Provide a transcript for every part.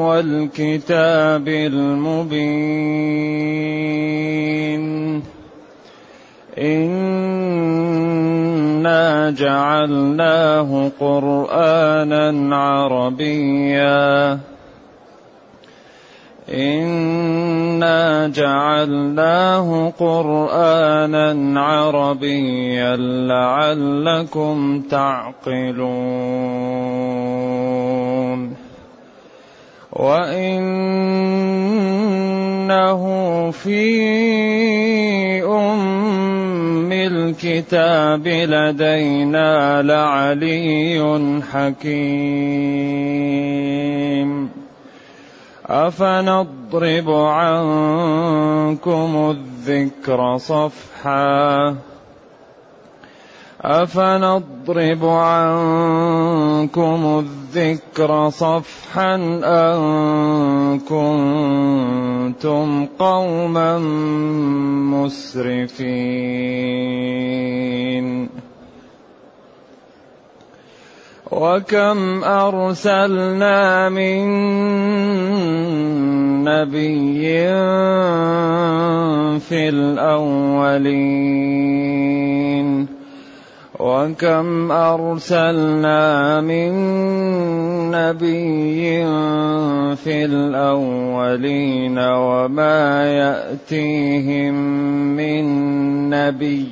والكتاب المبين. إنا جعلناه قرآنا عربيا. إنا جعلناه قرآنا عربيا لعلكم تعقلون. وإنه في أم الكتاب لدينا لعلي حكيم أفنضرب عنكم الذكر صفحا أفنضرب عنكم الذكر صفحا أن كنتم قوما مسرفين. وكم أرسلنا من نبي في الأولين. وكم أرسلنا من نبي في الأولين وما يأتيهم من نبي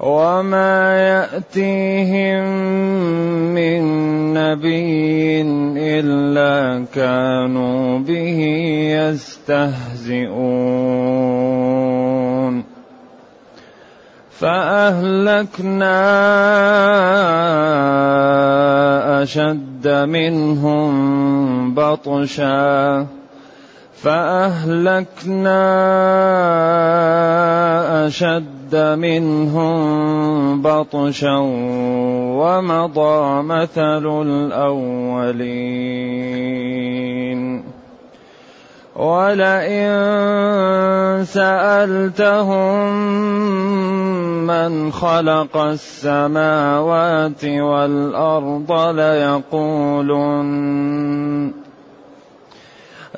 وما يأتيهم من نبي إلا كانوا به يستهزئون. فأهلكنا أشد منهم بطشا. فأهلكنا أشد اشتد منهم بطشا ومضى مثل الأولين. ولئن سألتهم من خلق السماوات والأرض ليقولن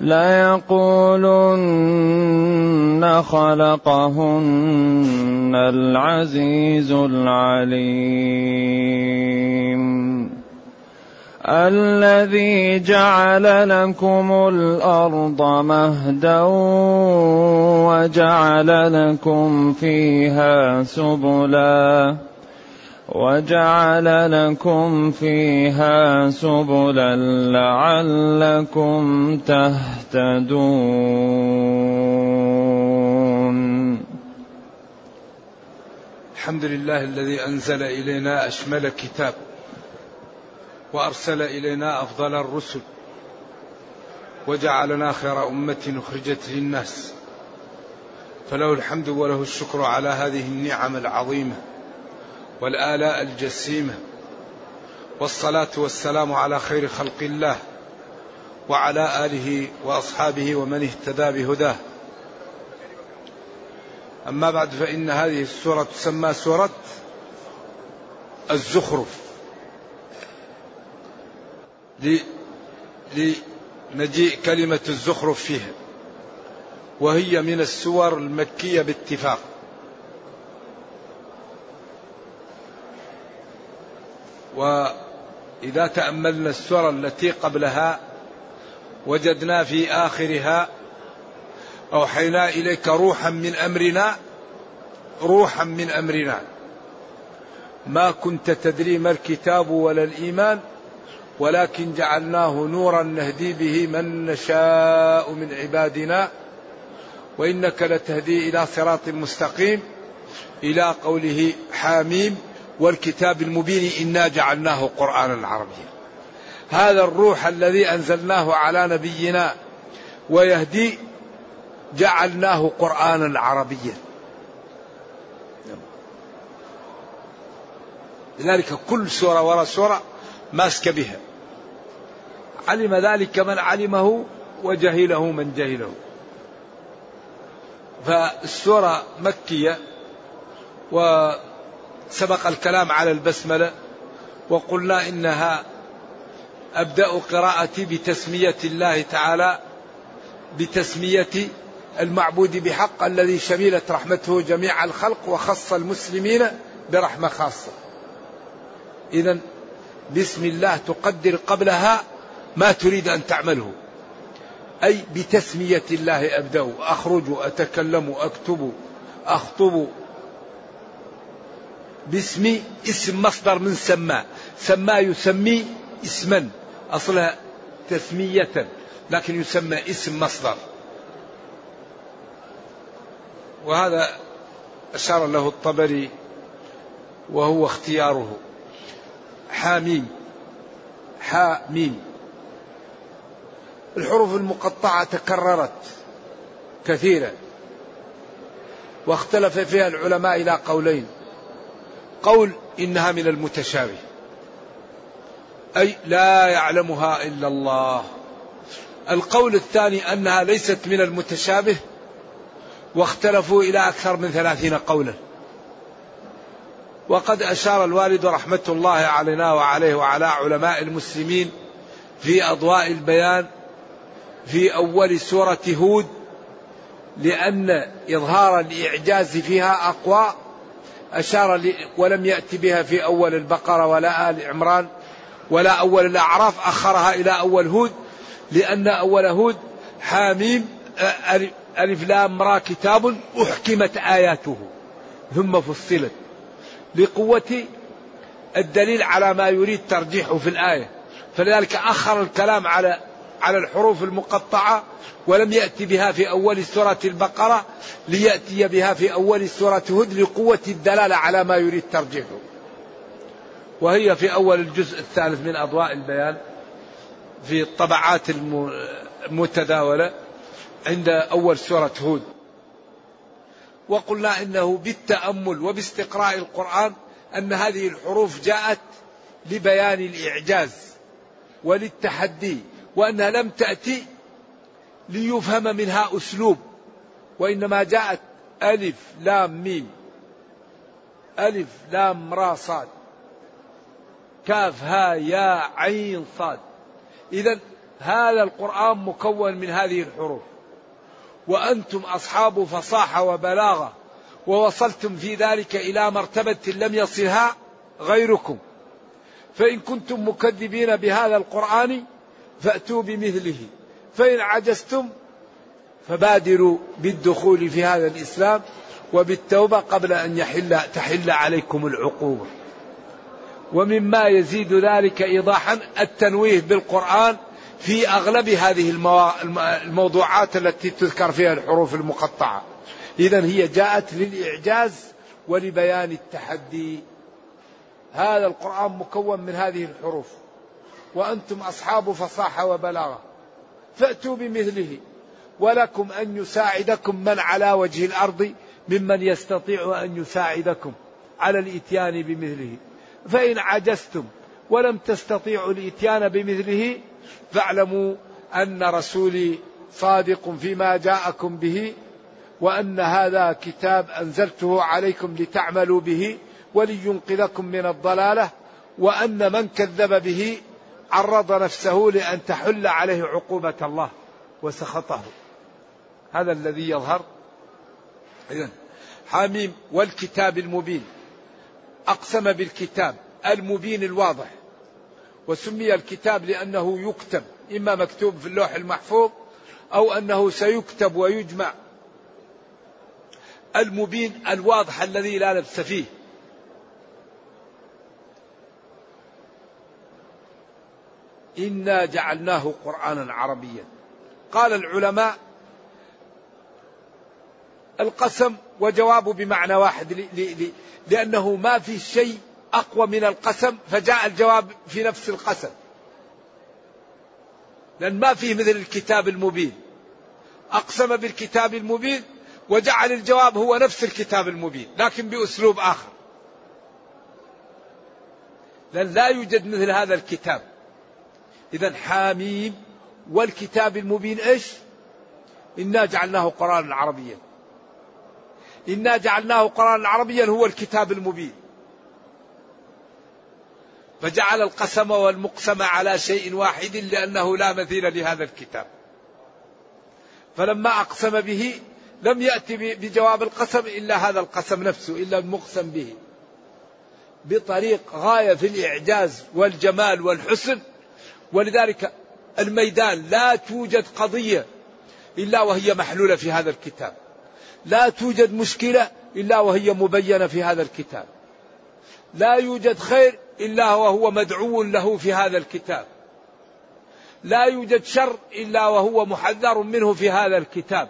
ليقولن خلقهن العزيز العليم. الذي جعل لكم الأرض مهدا وجعل لكم فيها سبلا وجعل لكم فيها سبلا لعلكم تهتدون. الحمد لله الذي أنزل إلينا أشمل كتاب. وأرسل إلينا أفضل الرسل وجعلنا خير أمة أخرجت للناس. فله الحمد وله الشكر على هذه النعم العظيمة والآلاء الجسيمة. والصلاة والسلام على خير خلق الله وعلى آله وأصحابه ومن اهتدى بهداه. أما بعد فإن هذه السورة تسمى سورة الزخرف. لمجيء كلمة الزخرف فيها. وهي من السور المكية باتفاق. وإذا تأملنا السور التي قبلها وجدنا في آخرها أوحينا إليك روحا من أمرنا روحا من أمرنا. ما كنت تدري ما الكتاب ولا الإيمان ولكن جعلناه نورا نهدي به من نشاء من عبادنا وإنك لتهدي إلى صراط مستقيم إلى قوله حاميم والكتاب المبين إنا جعلناه قرآنا عربيا. هذا الروح الذي أنزلناه على نبينا ويهدي جعلناه قرآنا عربيا. لذلك كل سورة وراء سورة ماسك بها. علم ذلك من علمه وجهله من جهله. فالسورة مكية وسبق الكلام على البسملة وقلنا إنها أبدأ قراءتي بتسمية الله تعالى بتسمية المعبود بحق الذي شملت رحمته جميع الخلق وخص المسلمين برحمة خاصة. إذا بسم الله تقدر قبلها ما تريد أن تعمله. أي بتسمية الله أبدأ أخرج أتكلم أكتب أخطب. باسم اسم مصدر من سما سما يسمي اسما أصلها تسمية لكن يسمى اسم مصدر. وهذا أشار له الطبري وهو اختياره. حاميم. حاميم. الحروف المقطعة تكررت كثيرا واختلف فيها العلماء إلى قولين. قول إنها من المتشابه أي لا يعلمها إلا الله. القول الثاني أنها ليست من المتشابه واختلفوا إلى أكثر من ثلاثين قولا. وقد أشار الوالد رحمة الله علينا وعليه وعلى علماء المسلمين في أضواء البيان في أول سورة هود لأن إظهار الإعجاز فيها أقوى أشار ولم يأتي بها في أول البقرة ولا آل عمران ولا أول الأعراف أخرها إلى أول هود لأن أول هود حاميم ألف لام را كتاب أحكمت آياته ثم فصلت. لقوة الدليل على ما يريد ترجيحه في الآية. فلذلك أخر الكلام على على الحروف المقطعة ولم يأتي بها في أول سورة البقرة ليأتي بها في أول سورة هود لقوة الدلالة على ما يريد ترجيحه. وهي في أول الجزء الثالث من أضواء البيان في الطبعات المتداولة عند أول سورة هود. وقلنا إنه بالتأمل وباستقراء القرآن أن هذه الحروف جاءت لبيان الإعجاز وللتحدي وأنها لم تأتي ليفهم منها أسلوب وإنما جاءت ألف لام ميم ألف لام را صاد كاف ها يا عين صاد. إذا هذا القرآن مكون من هذه الحروف. وأنتم أصحاب فصاحة وبلاغة ووصلتم في ذلك إلى مرتبة لم يصلها غيركم. فإن كنتم مكذبين بهذا القرآن فأتوا بمثله. فإن عجزتم فبادروا بالدخول في هذا الإسلام وبالتوبة قبل أن يحل تحل عليكم العقوبة. ومما يزيد ذلك إيضاحا التنويه بالقرآن في أغلب هذه الموضوعات التي تذكر فيها الحروف المقطعة. إذا هي جاءت للإعجاز ولبيان التحدي. هذا القرآن مكون من هذه الحروف. وأنتم أصحاب فصاحة وبلاغة. فأتوا بمثله. ولكم أن يساعدكم من على وجه الأرض ممن يستطيع أن يساعدكم على الإتيان بمثله. فإن عجزتم ولم تستطيعوا الإتيان بمثله فاعلموا أن رسولي صادق فيما جاءكم به وأن هذا كتاب أنزلته عليكم لتعملوا به ولينقذكم من الضلالة وأن من كذب به عرض نفسه لأن تحل عليه عقوبة الله وسخطه. هذا الذي يظهر. إذن حاميم والكتاب المبين. أقسم بالكتاب المبين الواضح. وسمي الكتاب لأنه يكتب إما مكتوب في اللوح المحفوظ أو أنه سيكتب ويجمع. المبين الواضح الذي لا لبس فيه. إنا جعلناه قرآنا عربيا. قال العلماء القسم وجوابه بمعنى واحد لأنه ما في شيء أقوى من القسم فجاء الجواب في نفس القسم. لأن ما فيه مثل الكتاب المبين. أقسم بالكتاب المبين وجعل الجواب هو نفس الكتاب المبين لكن بأسلوب آخر. لأن لا يوجد مثل هذا الكتاب. إذا حاميم والكتاب المبين إيش؟ إنا جعلناه قرآنا عربيا. إنا جعلناه قرآنا عربيا هو الكتاب المبين. فجعل القسم والمقسم على شيء واحد لأنه لا مثيل لهذا الكتاب. فلما أقسم به لم يأتي بجواب القسم إلا هذا القسم نفسه إلا المقسم به. بطريق غاية في الإعجاز والجمال والحسن ولذلك الميدان لا توجد قضية إلا وهي محلولة في هذا الكتاب. لا توجد مشكلة إلا وهي مبينة في هذا الكتاب. لا يوجد خير إلا وهو مدعو له في هذا الكتاب. لا يوجد شر إلا وهو محذر منه في هذا الكتاب.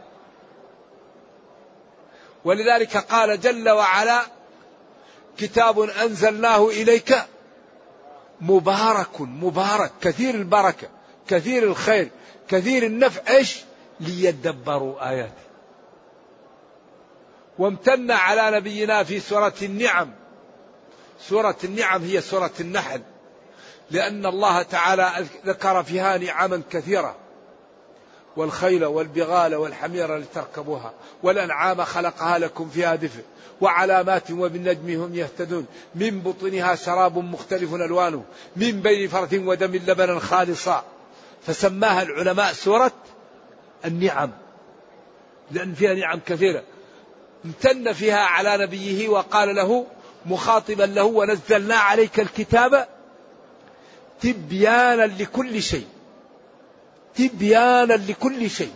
ولذلك قال جل وعلا كتاب أنزلناه إليك مبارك مبارك. كثير البركة كثير الخير كثير النفع. إيش؟ ليدبروا آياته. وامتن على نبينا في سورة النعم. سورة النعم هي سورة النحل. لأن الله تعالى ذكر فيها نعما كثيرة. والخيل والبغال والحمير لتركبوها والأنعام خلقها لكم فيها دفء وعلامات وبالنجم هم يهتدون. من بطنها شراب مختلف ألوانه من بين فرث ودم لبنا خالصا. فسماها العلماء سورة النعم لأن فيها نعم كثيرة. امتن فيها على نبيه وقال له مخاطبا له ونزلنا عليك الكتاب تبيانا لكل شيء. تبيانا لكل شيء.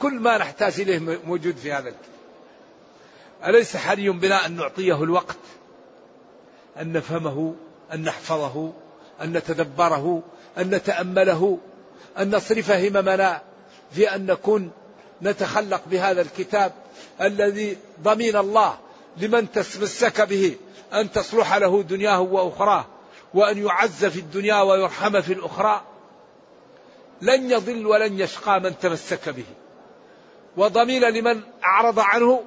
كل ما نحتاج إليه موجود في هذا الكتاب. أليس حري بنا أن نعطيه الوقت؟ أن نفهمه؟ أن نحفظه؟ أن نتدبره؟ أن نتأمله؟ أن نصرف هممنا في أن نكون نتخلق بهذا الكتاب الذي ضمين الله لمن تمسك به أن تصلح له دنياه وأخراه وأن يعز في الدنيا ويرحم في الأخرى؟ لن يضل ولن يشقى من تمسك به. وضمين لمن أعرض عنه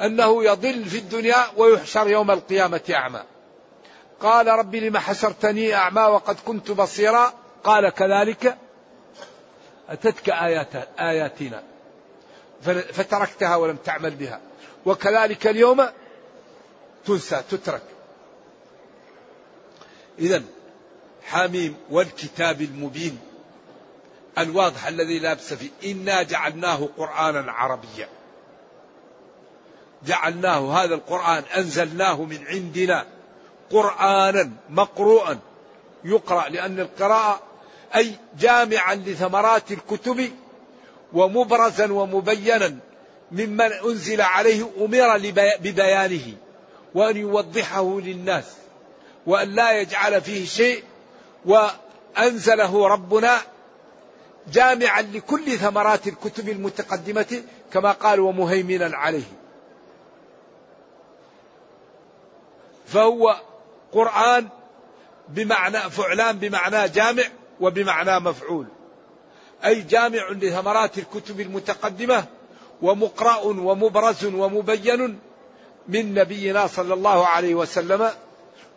أنه يضل في الدنيا ويحشر يوم القيامة أعمى. قال رب لم حشرتني أعمى وقد كنت بصيرا؟ قال كذلك. أتتك ايات آياتنا. فتركتها ولم تعمل بها. وكذلك اليوم تنسى تترك. إذا حاميم والكتاب المبين. الواضح الذي لا بأس فيه. إنا جعلناه قرآنا عربيا. جعلناه هذا القرآن أنزلناه من عندنا. قرآنا مقروءا. يقرأ لأن القراءة أي جامعا لثمرات الكتب ومبرزا ومبينا ممن أنزل عليه أمر ببيانه وأن يوضحه للناس وأن لا يجعل فيه شيء وأنزله ربنا جامعا لكل ثمرات الكتب المتقدمة كما قال ومهيمنا عليه. فهو قرآن بمعنى فعلان بمعنى جامع وبمعنى مفعول. أي جامع لثمرات الكتب المتقدمة ومقرأ ومبرز ومبين من نبينا صلى الله عليه وسلم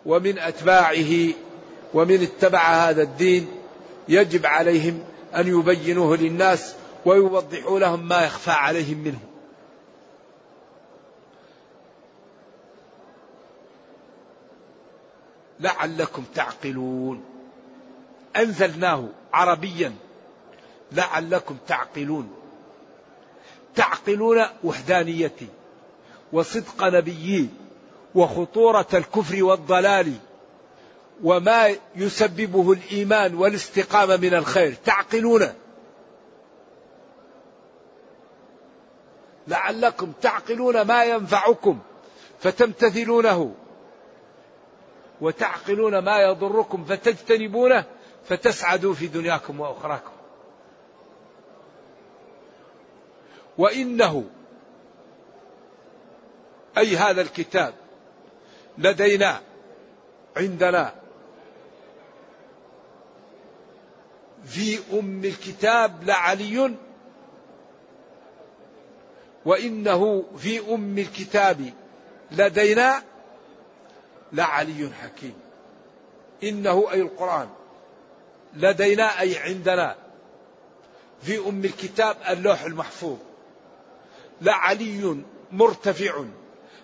ومن أتباعه ومن اتبع هذا الدين يجب عليهم أن يبينوه للناس ويوضحوا لهم ما يخفى عليهم منه. لعلكم تعقلون. أنزلناه عربيا. لعلكم تعقلون. تعقلون وحدانيتي وصدق نبيي وخطورة الكفر والضلال وما يسببه الإيمان والاستقامة من الخير. تعقلون. لعلكم تعقلون ما ينفعكم فتمتثلونه وتعقلون ما يضركم فتجتنبونه فتسعدوا في دنياكم وأخراكم. وإنه أي هذا الكتاب لدينا عندنا في أم الكتاب لعلي. وإنه في أم الكتاب لدينا لعلي حكيم. إنه أي القرآن لدينا أي عندنا. في أم الكتاب اللوح المحفوظ. لعلي مرتفع.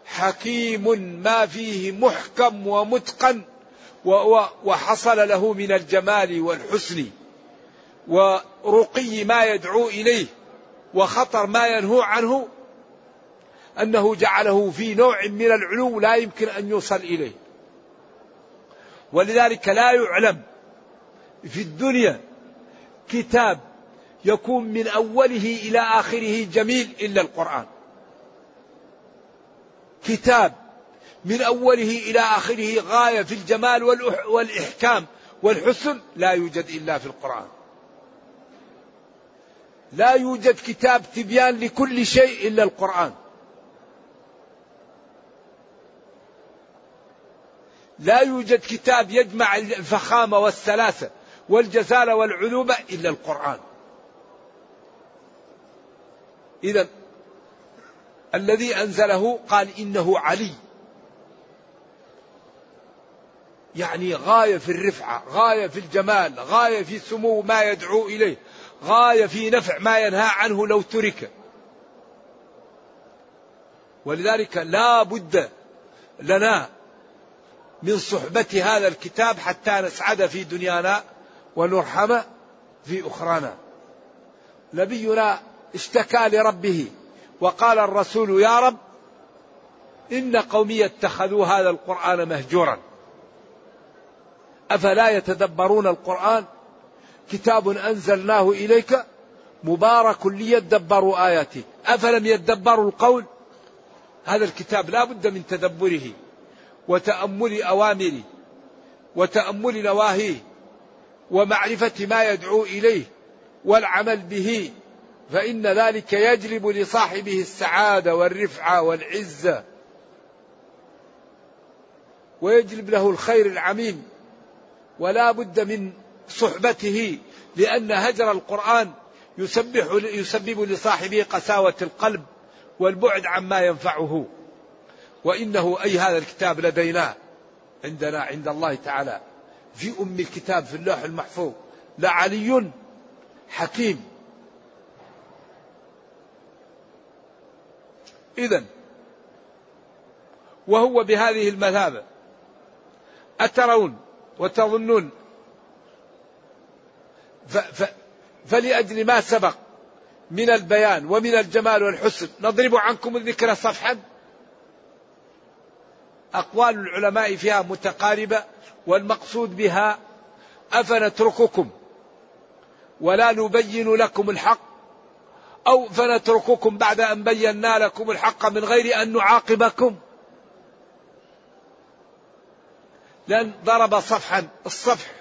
حكيم ما فيه محكم ومتقن. وحصل له من الجمال والحسن. ورقي ما يدعو إليه وخطر ما ينهو عنه أنه جعله في نوع من العلو لا يمكن أن يوصل إليه. ولذلك لا يعلم في الدنيا كتاب يكون من أوله إلى آخره جميل إلا القرآن. كتاب من أوله إلى آخره غاية في الجمال والإحكام والحسن لا يوجد إلا في القرآن لا يوجد كتاب تبيان لكل شيء إلا القرآن. لا يوجد كتاب يجمع الفخامة والسلاسة والجزالة والعلومة إلا القرآن. إذا الذي أنزله قال إنه علي. يعني غاية في الرفعة غاية في الجمال غاية في سمو ما يدعو إليه. غاية في نفع ما ينهى عنه لو ترك. ولذلك لا بد لنا من صحبة هذا الكتاب حتى نسعد في دنيانا ونرحم في أخرانا. نبينا اشتكى لربه وقال الرسول يا رب إن قومي اتخذوا هذا القرآن مهجورا. أفلا يتدبرون القرآن؟ كتاب أنزلناه إليك مبارك ليدبروا آياته. أفلم يدبروا القول؟ هذا الكتاب لا بد من تدبره وتأمل أوامره وتأمل نواهيه ومعرفة ما يدعو إليه والعمل به. فإن ذلك يجلب لصاحبه السعادة والرفعة والعزة ويجلب له الخير العميم. ولا بد من صحبته لأن هجر القرآن يسبح يسبب لصاحبه قساوة القلب والبعد عما ينفعه. وإنه أي هذا الكتاب لدينا عندنا عند الله تعالى. في أم الكتاب في اللوح المحفوظ. لعلي حكيم. إذا وهو بهذه المثابة. أترون وتظنون ف ف فلأجل ما سبق من البيان ومن الجمال والحسن نضرب عنكم الذكر صفحا. أقوال العلماء فيها متقاربة والمقصود بها أفنترككم ولا نبين لكم الحق أو فنترككم بعد أن بينا لكم الحق من غير أن نعاقبكم. لأن ضرب صفحا الصفح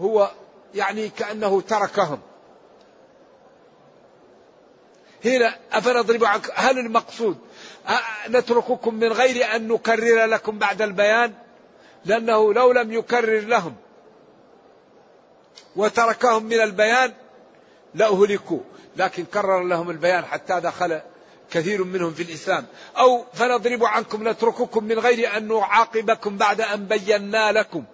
هو يعني كأنه تركهم. هنا أفنضرب عنك هل المقصود نترككم من غير أن نكرر لكم بعد البيان؟ لأنه لو لم يكرر لهم وتركهم من البيان لأهلكوا. لكن كرر لهم البيان حتى دخل كثير منهم في الإسلام. أو فنضرب عنكم نترككم من غير أن نعاقبكم بعد أن بينا لكم.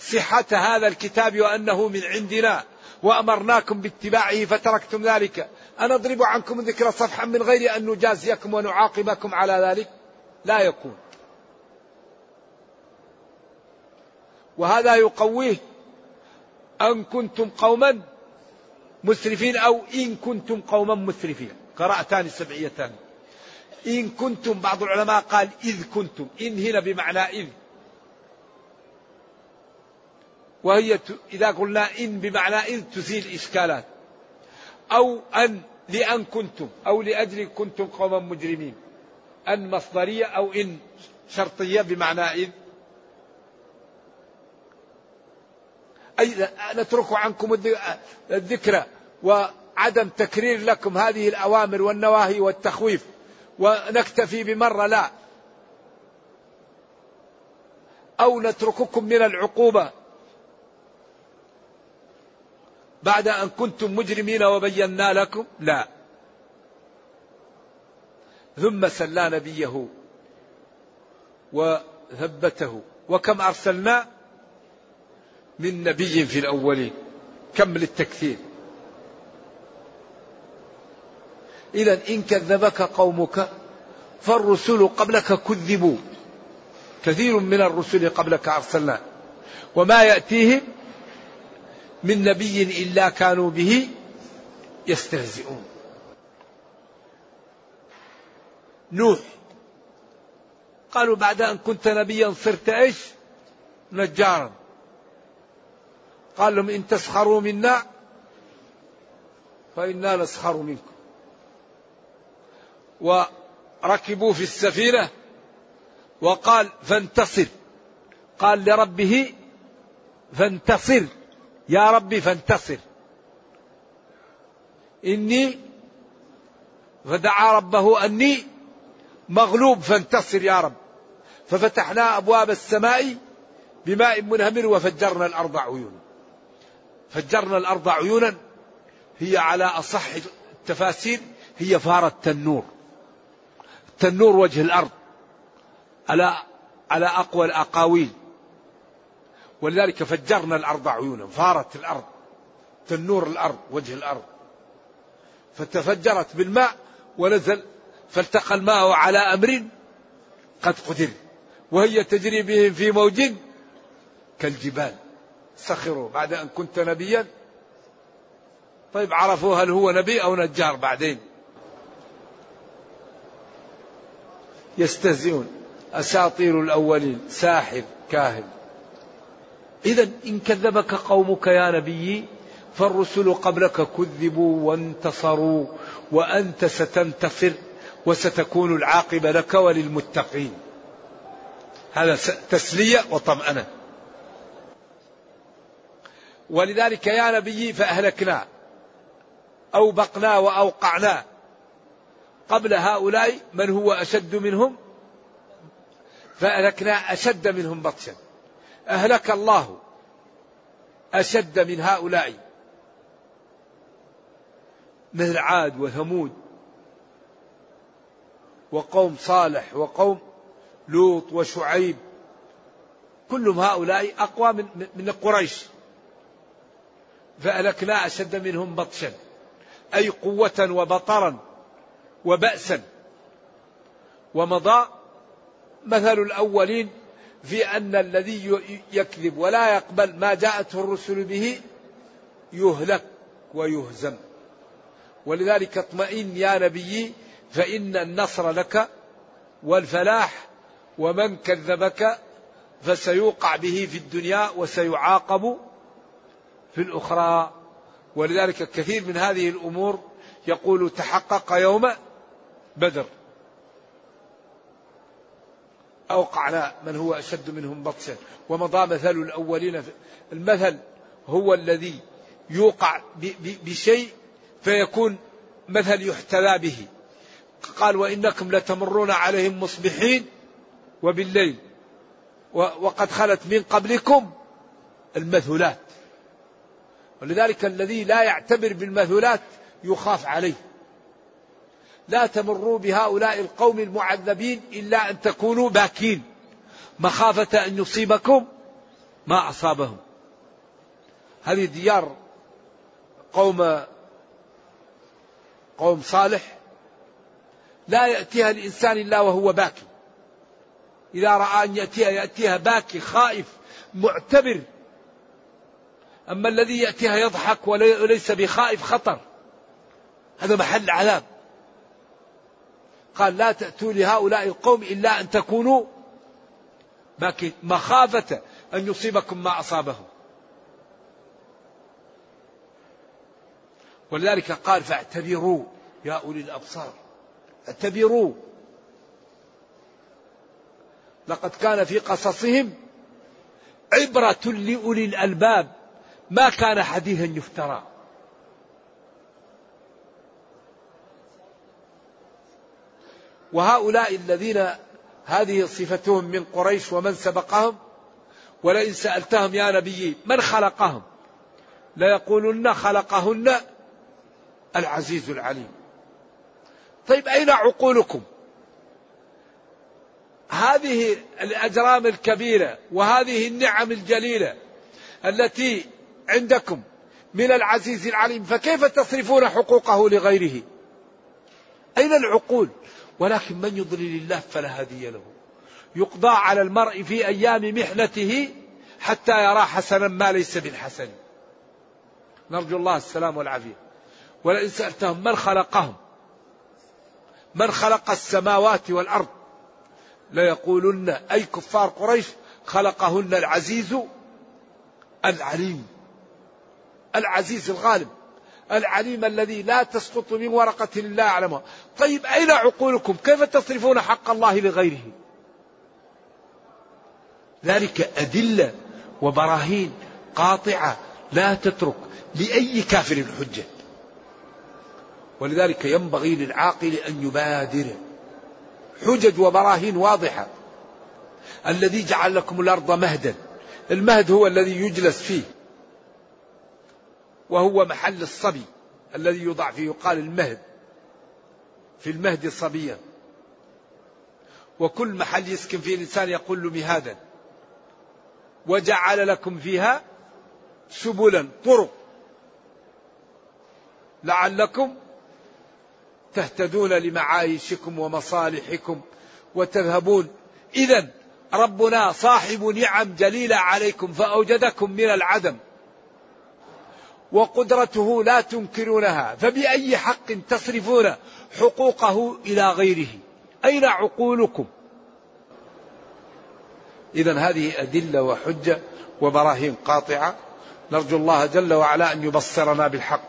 صحة هذا الكتاب وأنه من عندنا وأمرناكم باتباعه فتركتم ذلك. أنضرب عنكم ذكر صفحا من غير أن نجازيكم ونعاقبكم على ذلك؟ لا يكون. وهذا يقويه أن كنتم قوما مسرفين أو إن كنتم قوما مسرفين. قراءتان سبعيتان إن كنتم بعض العلماء قال إذ كنتم. إن هنا بمعنى إذ. وهي إذا قلنا إن بمعنى إذ تزيل إشكالات. أو أن لأن كنتم أو لأجل كنتم قوما مجرمين. أن مصدرية أو إن شرطية بمعنى إذ أي نترك عنكم الذكرى وعدم تكرير لكم هذه الأوامر والنواهي والتخويف. ونكتفي بمرة لا. أو نترككم من العقوبة. بعد أن كنتم مجرمين وبينا لكم؟ لا. ثم سلى نبيه وثبته. وكم أرسلنا؟ من نبي في الأولين. كم للتكثير إذا إن كذبك قومك فالرسل قبلك كذبوا. كثير من الرسل قبلك أرسلنا. وما يأتيهم من نبي إلا كانوا به يستهزئون. نوح قالوا بعد أن كنت نبيا صرت إيش؟ نجارا. قال لهم إن تسخروا منا فإنا نسخر منكم. وركبوا في السفينة وقال فانتصر. قال لربه فانتصر. يا ربي فانتصر. إني فدعا ربه أني مغلوب فانتصر يا رب. ففتحنا أبواب السماء بماء منهمر وفجرنا الأرض عيونا. فجرنا الأرض عيونا. هي على أصح التفاسير هي فارة التنور. التنور وجه الأرض. على على أقوى الأقاويل. ولذلك فجرنا الأرض عيونا فارت الأرض تنور الأرض وجه الأرض. فتفجرت بالماء ونزل فالتقى الماء على أمر قد قدر وهي تجري بهم في موج كالجبال. سخروا بعد أن كنت نبيا. طيب عرفوا هل هو نبي أو نجار بعدين. يستهزئون. أساطير الأولين ساحر كاهن. إذا إن كذبك قومك يا نبي فالرسل قبلك كذبوا وانتصروا وأنت ستنتصر وستكون العاقبة لك وللمتقين. هذا تسلية وطمأنة. ولذلك يا نبي فأهلكنا أوبقنا وأوقعنا. قبل هؤلاء من هو أشد منهم؟ فأهلكنا أشد منهم بطشا. أهلك الله أشد من هؤلاء. مثل عاد وثمود وقوم صالح وقوم لوط وشعيب كلهم هؤلاء أقوى من من قريش. فأهلكنا أشد منهم بطشا أي قوة وبطرا وبأسا. ومضى مثل الأولين في أن الذي يكذب ولا يقبل ما جاءته الرسل به يهلك ويهزم. ولذلك اطمئن يا نبي فإن النصر لك والفلاح ومن كذبك فسيوقع به في الدنيا وسيعاقب في الأخرى. ولذلك كثير من هذه الأمور يقول تحقق يوم بدر. أوقعنا من هو أشد منهم بطشا. ومضى مثل الأولين المثل هو الذي يوقع بشيء فيكون مثل يحتذى به. قال وإنكم لتمرون عليهم مصبحين وبالليل. وقد خلت من قبلكم المثلات. ولذلك الذي لا يعتبر بالمثلات يخاف عليه. لا تمروا بهؤلاء القوم المعذبين إلا أن تكونوا باكين. مخافة أن يصيبكم ما أصابهم. هذه ديار قوم قوم صالح لا يأتيها الإنسان إلا وهو باكي إذا رأى أن يأتيها يأتيها باكي خائف معتبر. أما الذي يأتيها يضحك وليس بخائف خطر. هذا محل عذاب. قال لا تأتوا لهؤلاء القوم إلا أن تكونوا مخافة أن يصيبكم ما أصابهم. ولذلك قال فاعتبروا يا أولي الأبصار. اعتبروا. لقد كان في قصصهم عبرة لأولي الألباب. ما كان حديثا يفترى. وهؤلاء الذين هذه صفتهم من قريش ومن سبقهم ولئن سألتهم يا نبي من خلقهم ليقولن خلقهن العزيز العليم. طيب أين عقولكم؟ هذه الأجرام الكبيرة وهذه النعم الجليلة التي عندكم من العزيز العليم فكيف تصرفون حقوقه لغيره؟ أين العقول؟ ولكن من يضلل الله فلا هادي له. يقضى على المرء في أيام محنته حتى يرى حسنا ما ليس بالحسن نرجو الله السلام والعافية. ولئن سألتهم من خلقهم من خلق السماوات والأرض ليقولن أي كفار قريش خلقهن العزيز العليم العزيز الغالب. العليم الذي لا تسقط من ورقة الله أعلمها. طيب أين عقولكم؟ كيف تصرفون حق الله لغيره؟ ذلك أدلة وبراهين قاطعة لا تترك لأي كافر حجة. ولذلك ينبغي للعاقل أن يبادر. حجج وبراهين واضحة. الذي جعل لكم الأرض مهدا. المهد هو الذي يجلس فيه. وهو محل الصبي الذي يوضع فيه يقال المهد في المهد صبيا وكل محل يسكن فيه الإنسان يقول له مهادا. وجعل لكم فيها سبلا طرق. لعلكم تهتدون لمعايشكم ومصالحكم وتذهبون. إذا ربنا صاحب نعم جليلة عليكم فأوجدكم من العدم. وقدرته لا تنكرونها فبأي حق تصرفون حقوقه إلى غيره؟ أين عقولكم؟ إذا هذه أدلة وحجة وبراهين قاطعة. نرجو الله جل وعلا أن يبصرنا بالحق.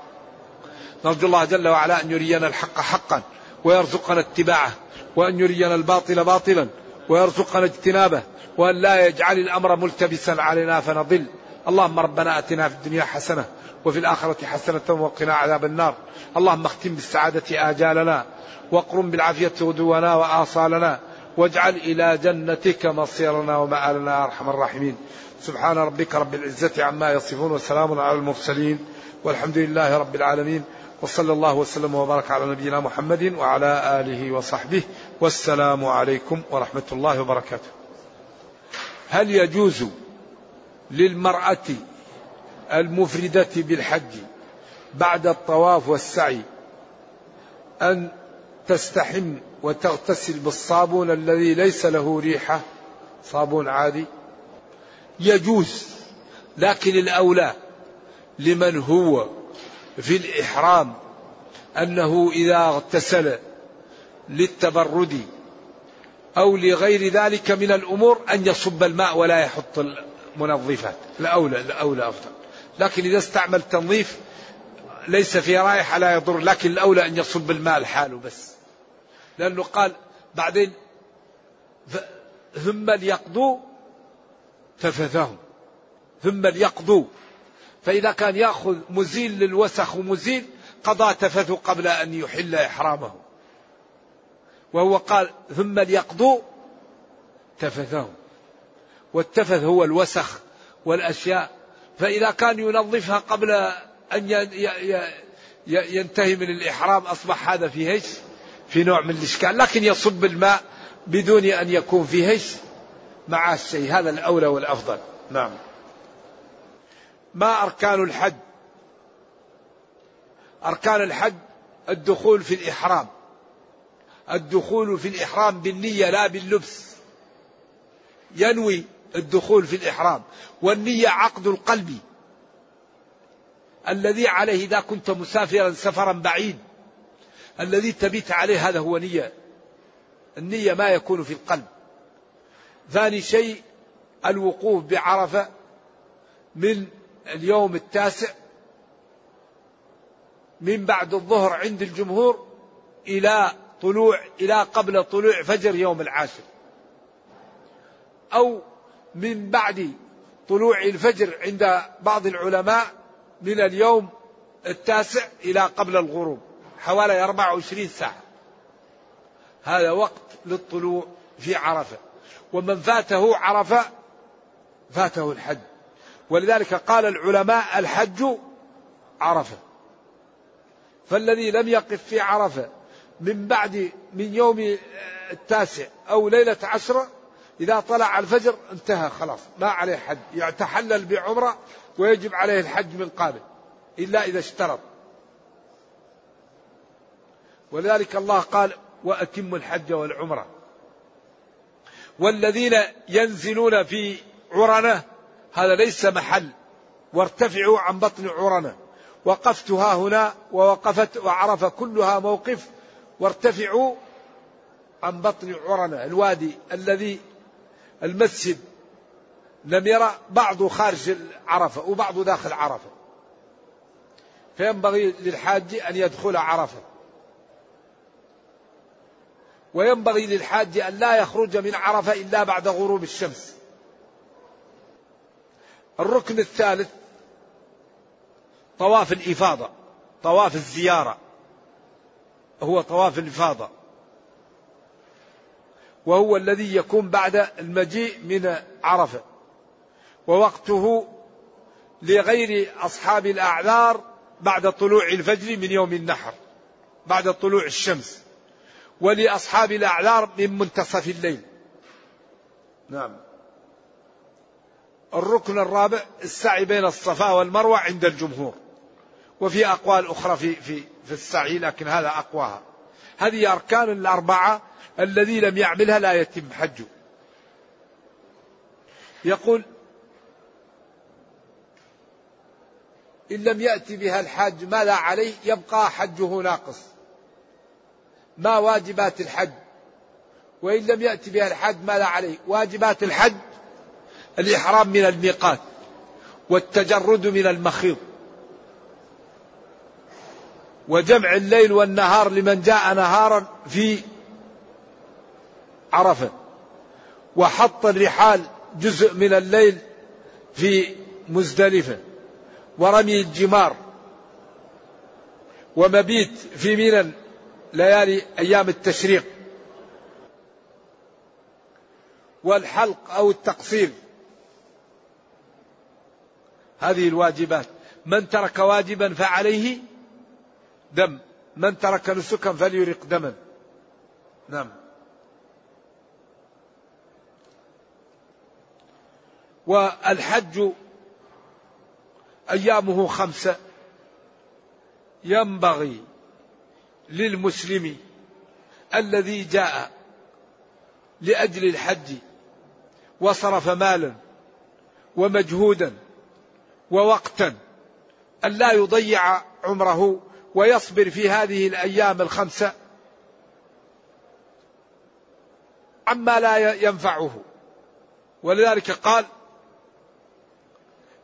نرجو الله جل وعلا أن يرينا الحق حقا ويرزقنا اتباعه وأن يرينا الباطل باطلا ويرزقنا اجتنابه وأن لا يجعل الأمر ملتبسا علينا فنضل. اللهم ربنا أتنا في الدنيا حسنة وفي الآخرة حسنة وقنا عذاب النار. اللهم اختم بالسعادة آجالنا واقرم بالعافية غدونا وآصالنا واجعل إلى جنتك مصيرنا ومآلنا يا أرحم الراحمين. سبحان ربك رب العزة عما يصفون وسلام على المرسلين والحمد لله رب العالمين وصلى الله وسلم وبارك على نبينا محمد وعلى آله وصحبه والسلام عليكم ورحمة الله وبركاته. هل يجوز للمرأة المفردة بالحج بعد الطواف والسعي. أن تستحم وتغتسل بالصابون الذي ليس له ريحة صابون عادي. يجوز لكن الأولى لمن هو في الإحرام أنه إذا اغتسل للتبرد أو لغير ذلك من الأمور أن يصب الماء ولا يحط المنظفات. الأولى الأولى أفضل. لكن إذا استعمل تنظيف ليس في رائحة لا يضر لكن الأولى أن يصب الماء لحاله بس. لأنه قال بعدين ثم ليقضوا تفثهم ثم ليقضوا. فإذا كان يأخذ مزيل للوسخ ومزيل قضى تفثه قبل أن يحل إحرامه. وهو قال ثم ليقضوا تفثهم والتفث هو الوسخ والأشياء فإذا كان ينظفها قبل أن ينتهي من الإحرام أصبح هذا فيه إيش؟ في نوع من الإشكال. لكن يصب الماء بدون أن يكون فيه إيش؟ مع الشيء. هذا الأولى والأفضل. نعم. ما أركان الحج؟ أركان الحج الدخول في الإحرام. الدخول في الإحرام بالنية لا باللبس. ينوي الدخول في الإحرام والنية عقد القلب الذي عليه إذا كنت مسافرا سفرا بعيد الذي تبيت عليه هذا هو نية. النية ما يكون في القلب. ثاني شيء الوقوف بعرفة من اليوم التاسع من بعد الظهر عند الجمهور إلى طلوع إلى قبل طلوع فجر يوم العاشر. أو من بعد طلوع الفجر عند بعض العلماء من اليوم التاسع إلى قبل الغروب حوالي 24 ساعة. هذا وقت للطلوع في عرفة. ومن فاته عرفة فاته الحج. ولذلك قال العلماء الحج عرفة. فالذي لم يقف في عرفة من بعد من يوم التاسع أو ليلة عشرة إذا طلع الفجر انتهى خلاص ما عليه حج يتحلل بعمرة ويجب عليه الحج من قابل إلا إذا اشترط. ولذلك الله قال وأتموا الحج والعمرة. والذين ينزلون في عرنة هذا ليس محل. وارتفعوا عن بطن عرنة. وقفتها هنا ووقفت وعرف كلها موقف وارتفعوا عن بطن عرنة. الوادي الذي المسجد لم يرى بعضه خارج عرفة وبعضه داخل عرفة. فينبغي للحاج أن يدخل عرفة. وينبغي للحاج أن لا يخرج من عرفة إلا بعد غروب الشمس. الركن الثالث طواف الإفاضة طواف الزيارة. هو طواف الإفاضة. وهو الذي يكون بعد المجيء من عرفة. ووقته لغير أصحاب الأعذار بعد طلوع الفجر من يوم النحر بعد طلوع الشمس. ولأصحاب الأعذار من منتصف الليل. نعم. الركن الرابع السعي بين الصفا والمروة عند الجمهور. وفي أقوال أخرى في, في, في السعي لكن هذا أقواها. هذه أركان الأربعة الذي لم يعملها لا يتم حجه. يقول إن لم يأتي بها الحاج ماذا عليه يبقى حجه ناقص. ما واجبات الحج. وإن لم يأتي بها الحج ماذا عليه. واجبات الحج الإحرام من الميقات والتجرد من المخيط وجمع الليل والنهار لمن جاء نهارا في عرفة. وحط الرحال جزء من الليل في مزدلفة. ورمي الجمار. ومبيت في منى ليالي أيام التشريق. والحلق أو التقصير. هذه الواجبات. من ترك واجبا فعليه دم. من ترك نسكا فليرق دما. نعم. والحج أيامه خمسه ينبغي للمسلم الذي جاء لأجل الحج وصرف مالا ومجهودا ووقتا أن لا يضيع عمره ويصبر في هذه الأيام الخمسة عما لا ينفعه. ولذلك قال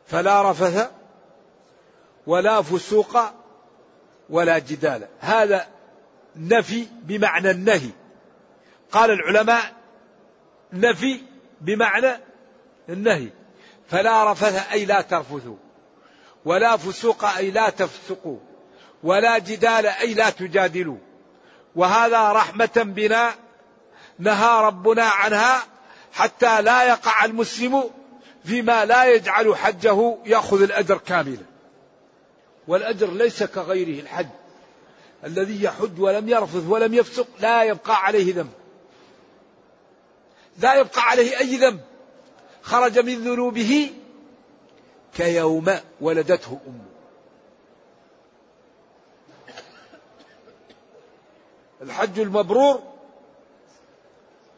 فلا رفث ولا فسوق ولا جدال. هذا نفي بمعنى النهي. قال العلماء نفي بمعنى النهي. فلا رفث أي لا ترفثوا ولا فسوق أي لا تفسقوا ولا جدال أي لا تجادلوا. وهذا رحمة بنا نهى ربنا عنها حتى لا يقع المسلم فيما لا يجعل حجه يأخذ الأجر كاملا. والأجر ليس كغيره الحج الذي يحج ولم يرفث ولم يفسق لا يبقى عليه ذنب. لا يبقى عليه أي ذنب. خرج من ذنوبه كيوم ولدته أمه. الحج المبرور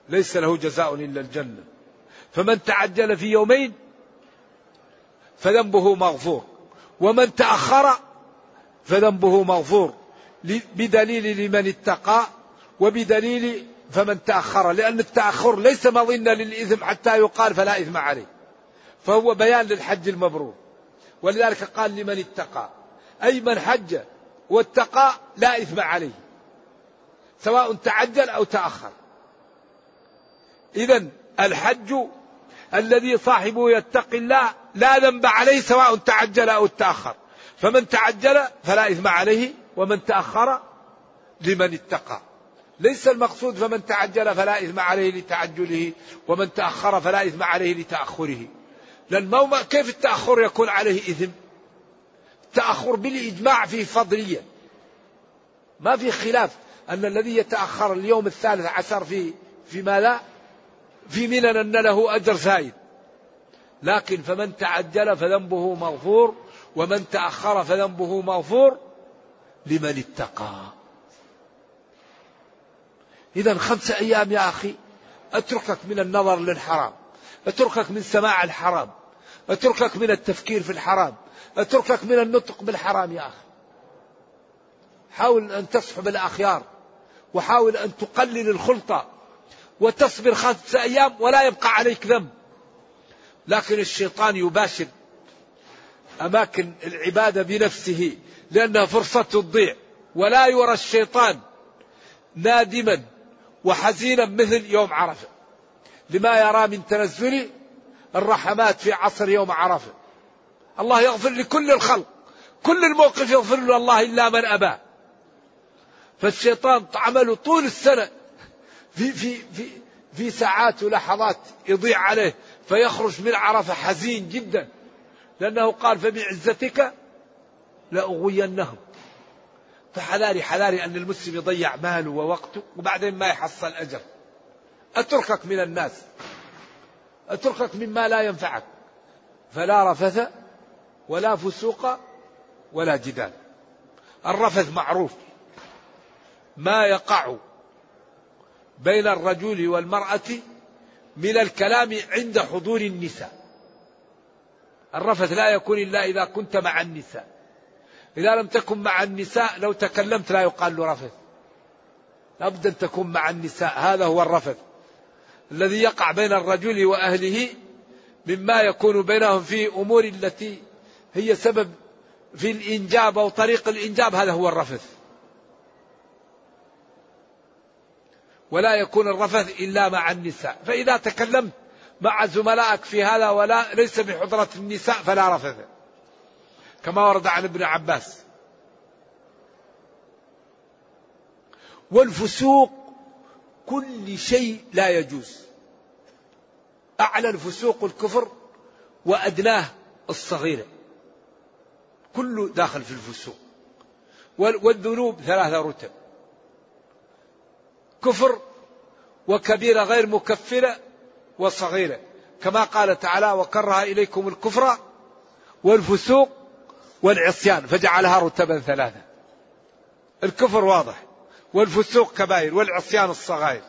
ليس له جزاء إلا الجنة. فمن تعجل في يومين فذنبه مغفور. ومن تأخر فذنبه مغفور. بدليل لمن اتقى وبدليل فمن تأخر. لأن التأخر ليس مظنة للإثم حتى يقال فلا إثم عليه. فهو بيان للحج المبرور. ولذلك قال لمن اتقى. أي من حج واتقى لا إثم عليه. سواء تعجل أو تأخر. إذا الحج الذي صاحبه يتقي الله لا ذنب عليه سواء تعجل أو تأخر فمن تعجل فلا إثم عليه ومن تأخر لمن اتقى. ليس المقصود فمن تعجل فلا إثم عليه لتعجله ومن تأخر فلا إثم عليه لتأخره. لأن كيف التأخر يكون عليه إثم؟ التأخر بالإجماع فيه فضلية. ما في خلاف أن الذي يتأخر اليوم الثالث عشر في في ماذا؟ في منن أن له أجر زايد. لكن فمن تعجل فذنبه مغفور ومن تأخر فذنبه مغفور لمن اتقى. إذا خمسة أيام يا أخي أتركك من النظر للحرام أتركك من سماع الحرام أتركك من التفكير في الحرام أتركك من النطق بالحرام يا أخي. حاول أن تصحب الأخيار وحاول أن تقلل الخلطة وتصبر خمسة أيام ولا يبقى عليك ذنب. لكن الشيطان يباشر أماكن العبادة بنفسه لأنها فرصة تضيع ولا يرى الشيطان نادما وحزينا مثل يوم عرفة. لما يرى من تنزل الرحمات في عصر يوم عرفة. الله يغفر لكل الخلق كل الموقف يغفر له الله إلا من أبى. فالشيطان عمله طول السنة في, في, في, في ساعات ولحظات يضيع عليه فيخرج من عرفة حزين جدا. لأنه قال فبعزتك لأغوينهم. فحذاري حذاري أن المسلم يضيع ماله ووقته وبعدين ما يحصل أجر. أتركك من الناس. أتركك مما لا ينفعك. فلا رفث ولا فسوق ولا جدال. الرفث معروف. ما يقع بين الرجل والمرأة من الكلام عند حضور النساء. الرفث لا يكون إلا إذا كنت مع النساء. إذا لم تكن مع النساء لو تكلمت لا يقال له رفث. لابد أن تكون مع النساء. هذا هو الرفث الذي يقع بين الرجل وأهله مما يكون بينهم في أمور التي هي سبب في الإنجاب أو طريق الإنجاب. هذا هو الرفث. ولا يكون الرفث إلا مع النساء. فإذا تكلمت مع زملائك في هذا ولا ليس بحضرة النساء فلا رفث. كما ورد عن ابن عباس. والفسوق كل شيء لا يجوز. أعلى الفسوق الكفر وأدناه الصغيرة كله داخل في الفسوق. والذنوب ثلاثة رتب. كفر وكبيرة غير مكفرة وصغيرة. كما قال تعالى وكره إليكم الكفر والفسوق والعصيان. فجعلها رتبا ثلاثة الكفر واضح والفسوق كبائر والعصيان الصغائر.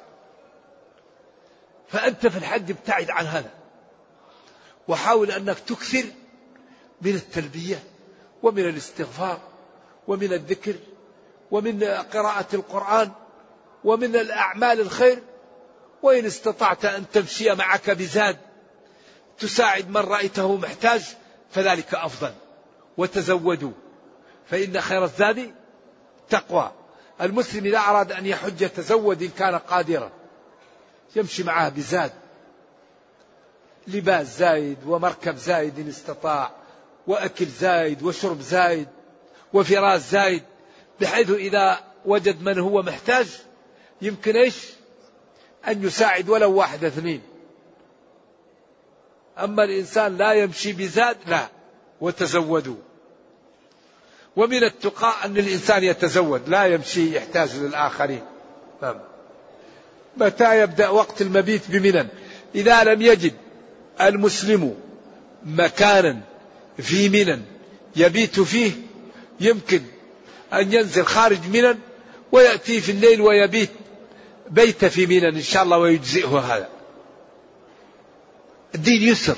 فأنت في الحج ابتعد عن هذا وحاول أنك تكثر من التلبية ومن الاستغفار ومن الذكر ومن قراءة القرآن ومن الأعمال الخير وإن استطعت أن تمشي معك بزاد تساعد من رأيته محتاج فذلك أفضل. وتزودوا فإن خير الزاد تقوى. المسلم إذا أراد أن يحج يتزود إن كان قادرا. يمشي معه بزاد. لباس زايد ومركب زايد إن استطاع وأكل زايد وشرب زايد وفراش زايد بحيث إذا وجد من هو محتاج يمكن إيش؟ أن يساعد ولو واحد اثنين. أما الإنسان لا يمشي بزاد لا. وتزودوا. ومن التقاء أن الإنسان يتزود لا يمشي يحتاج للآخرين. نعم. متى يبدأ وقت المبيت بمنن؟ إذا لم يجد المسلم مكانا في منن يبيت فيه يمكن أن ينزل خارج منن ويأتي في الليل ويبيت. بيت في منن إن شاء الله ويجزئه هذا. الدين يسر.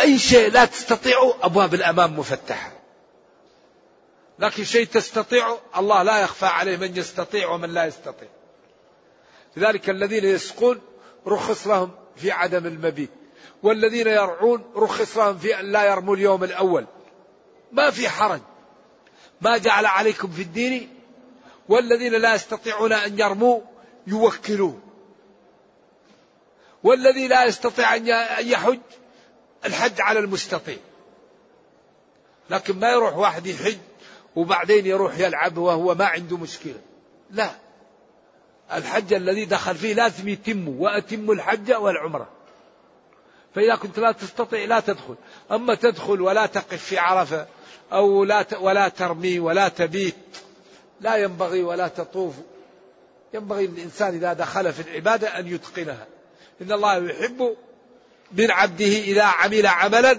أي شيء لا تستطيعه أبواب الأمام مفتحة. لكن شيء تستطيعه الله لا يخفى عليه من يستطيع ومن لا يستطيع. لذلك الذين يسقون رخص لهم في عدم المبيت. والذين يرعون رخص لهم في أن لا يرموا اليوم الأول. ما في حرج. ما جعل عليكم في الدين والذين لا يستطيعون أن يرموا يوكلوه والذي لا يستطيع أن يحج الحج على المستطيع. لكن ما يروح واحد يحج وبعدين يروح يلعب وهو ما عنده مشكلة. لا. الحج الذي دخل فيه لازم يتم وأتم الحج والعمرة. فإذا كنت لا تستطيع لا تدخل. أما تدخل ولا تقف في عرفة أو لا ولا ترمي ولا تبيت لا ينبغي ولا تطوف. ينبغي للإنسان إذا دخل في العبادة أن يتقنها. إن الله يحب من عبده إذا عمل عملا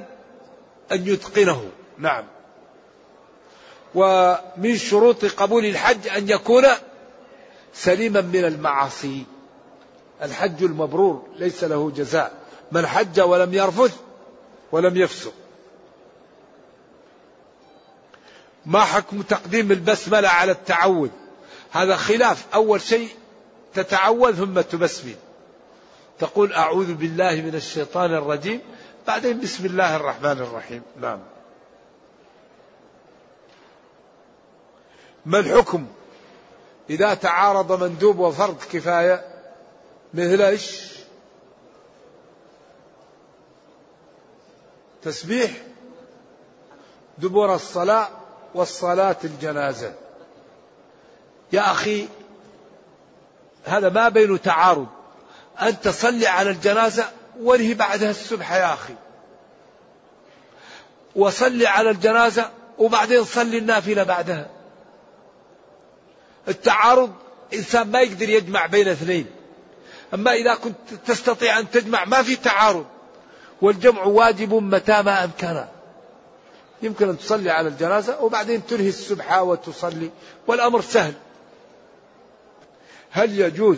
أن يتقنه. نعم. ومن شروط قبول الحج أن يكون سليما من المعاصي. الحج المبرور ليس له جزاء. من حج ولم يرفث ولم يفسق. ما حكم تقديم البسملة على التعوذ؟ هذا خلاف. أول شيء تتعوذ ثم تبسمل. تقول أعوذ بالله من الشيطان الرجيم بعدين بسم الله الرحمن الرحيم. نعم. ما الحكم؟ إذا تعارض مندوب وفرض كفاية مثل إيش؟ تسبيح دبر الصلاة والصلاة الجنازة. يا أخي هذا ما بين تعارض. أن تصلي على الجنازة وانهي بعدها السبح يا أخي. وصلي على الجنازة وبعدين صلي النافلة بعدها. التعارض إنسان ما يقدر يجمع بين اثنين. أما إذا كنت تستطيع أن تجمع ما في تعارض. والجمع واجب متى ما أمكن. يمكن أن تصلي على الجنازة وبعدين تنهي السبحة وتصلي والأمر سهل. هل يجوز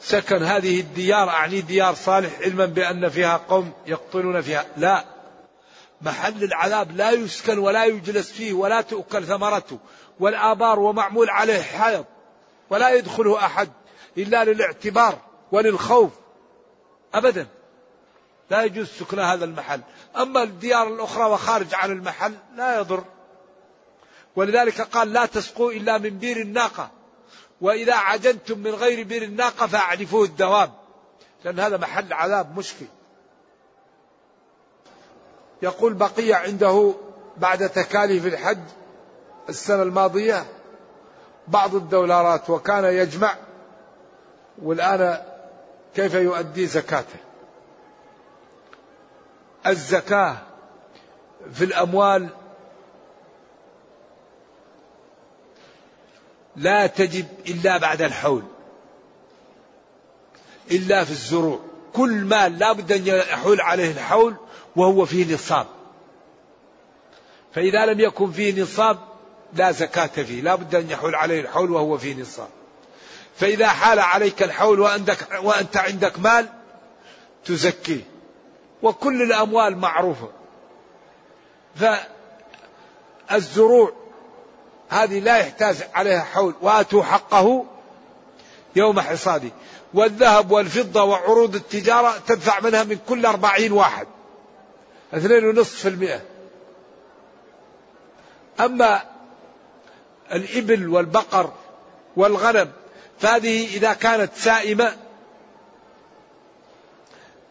سكن هذه الديار أعني ديار صالح علما بأن فيها قوم يقتلون فيها؟ لا. محل العذاب لا يسكن ولا يجلس فيه ولا تؤكل ثمرته والآبار ومعمول عليه حائط ولا يدخله أحد إلا للاعتبار وللخوف. أبدا. لا يجوز سكن هذا المحل. أما الديار الأخرى وخارج عن المحل لا يضر. ولذلك قال لا تسقوا إلا من بير الناقة. وإذا عجنتم من غير بير الناقة فأعرفوه الدواب لأن هذا محل عذاب مشكل. يقول بقي عنده بعد تكاليف الحج السنة الماضية بعض الدولارات وكان يجمع. والآن كيف يؤدي زكاته؟ الزكاة في الأموال لا تجب إلا بعد الحول إلا في الزروع. كل مال لا بد أن يحول عليه الحول وهو فيه نصاب. فإذا لم يكن فيه نصاب لا زكاة فيه لا بد أن يحول عليه الحول وهو فيه نصاب. فإذا حال عليك الحول وأنت, عندك مال تزكيه. وكل الأموال معروفة. فالزروع هذه لا يحتاج عليها حول وآتوا حقه يوم حصاده. والذهب والفضة وعروض التجارة تدفع منها من كل أربعين واحد. اثنين ونصف في المئة. أما الإبل والبقر والغنم فهذه إذا كانت سائمة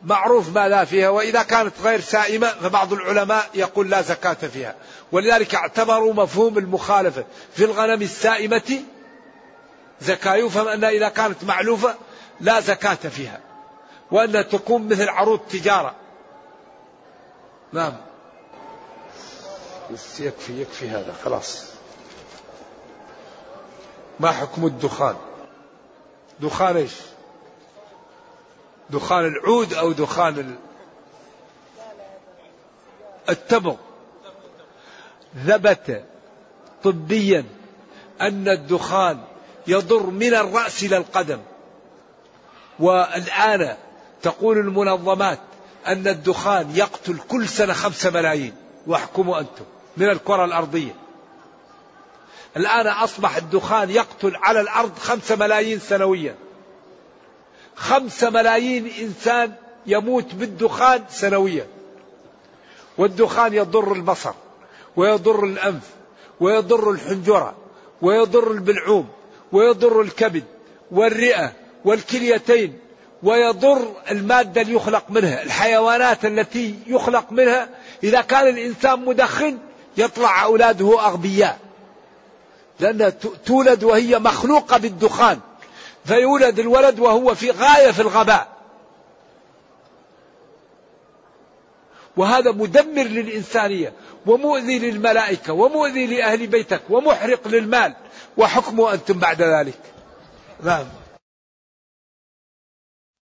معروف ما لا فيها وإذا كانت غير سائمة فبعض العلماء يقول لا زكاة فيها. ولذلك اعتبروا مفهوم المخالفة في الغنم السائمة زكاة. يفهم أنها إذا كانت معلوفة لا زكاة فيها وأنها تكون مثل عروض تجارة. نعم. يكفي يكفي هذا خلاص. ما حكم الدخان؟ دخان إيش؟ دخان العود أو دخان التبغ. ثبت طبيا أن الدخان يضر من الرأس إلى القدم. والآن تقول المنظمات أن الدخان يقتل كل سنة خمسة ملايين. واحكموا أنتم من الكرة الأرضية. الآن أصبح الدخان يقتل على الأرض خمسة ملايين سنويا. خمسة ملايين إنسان يموت بالدخان سنويا. والدخان يضر البصر ويضر الأنف ويضر الحنجرة ويضر البلعوم ويضر الكبد والرئة والكليتين ويضر المادة اللي يخلق منها الحيوانات التي يخلق منها. إذا كان الإنسان مدخن يطلع أولاده أغبياء. لأنها تولد وهي مخلوقة بالدخان. فيولد الولد وهو في غاية في الغباء. وهذا مدمر للإنسانية ومؤذي للملائكة ومؤذي لأهل بيتك ومحرق للمال وحكمه أنتم بعد ذلك. نعم.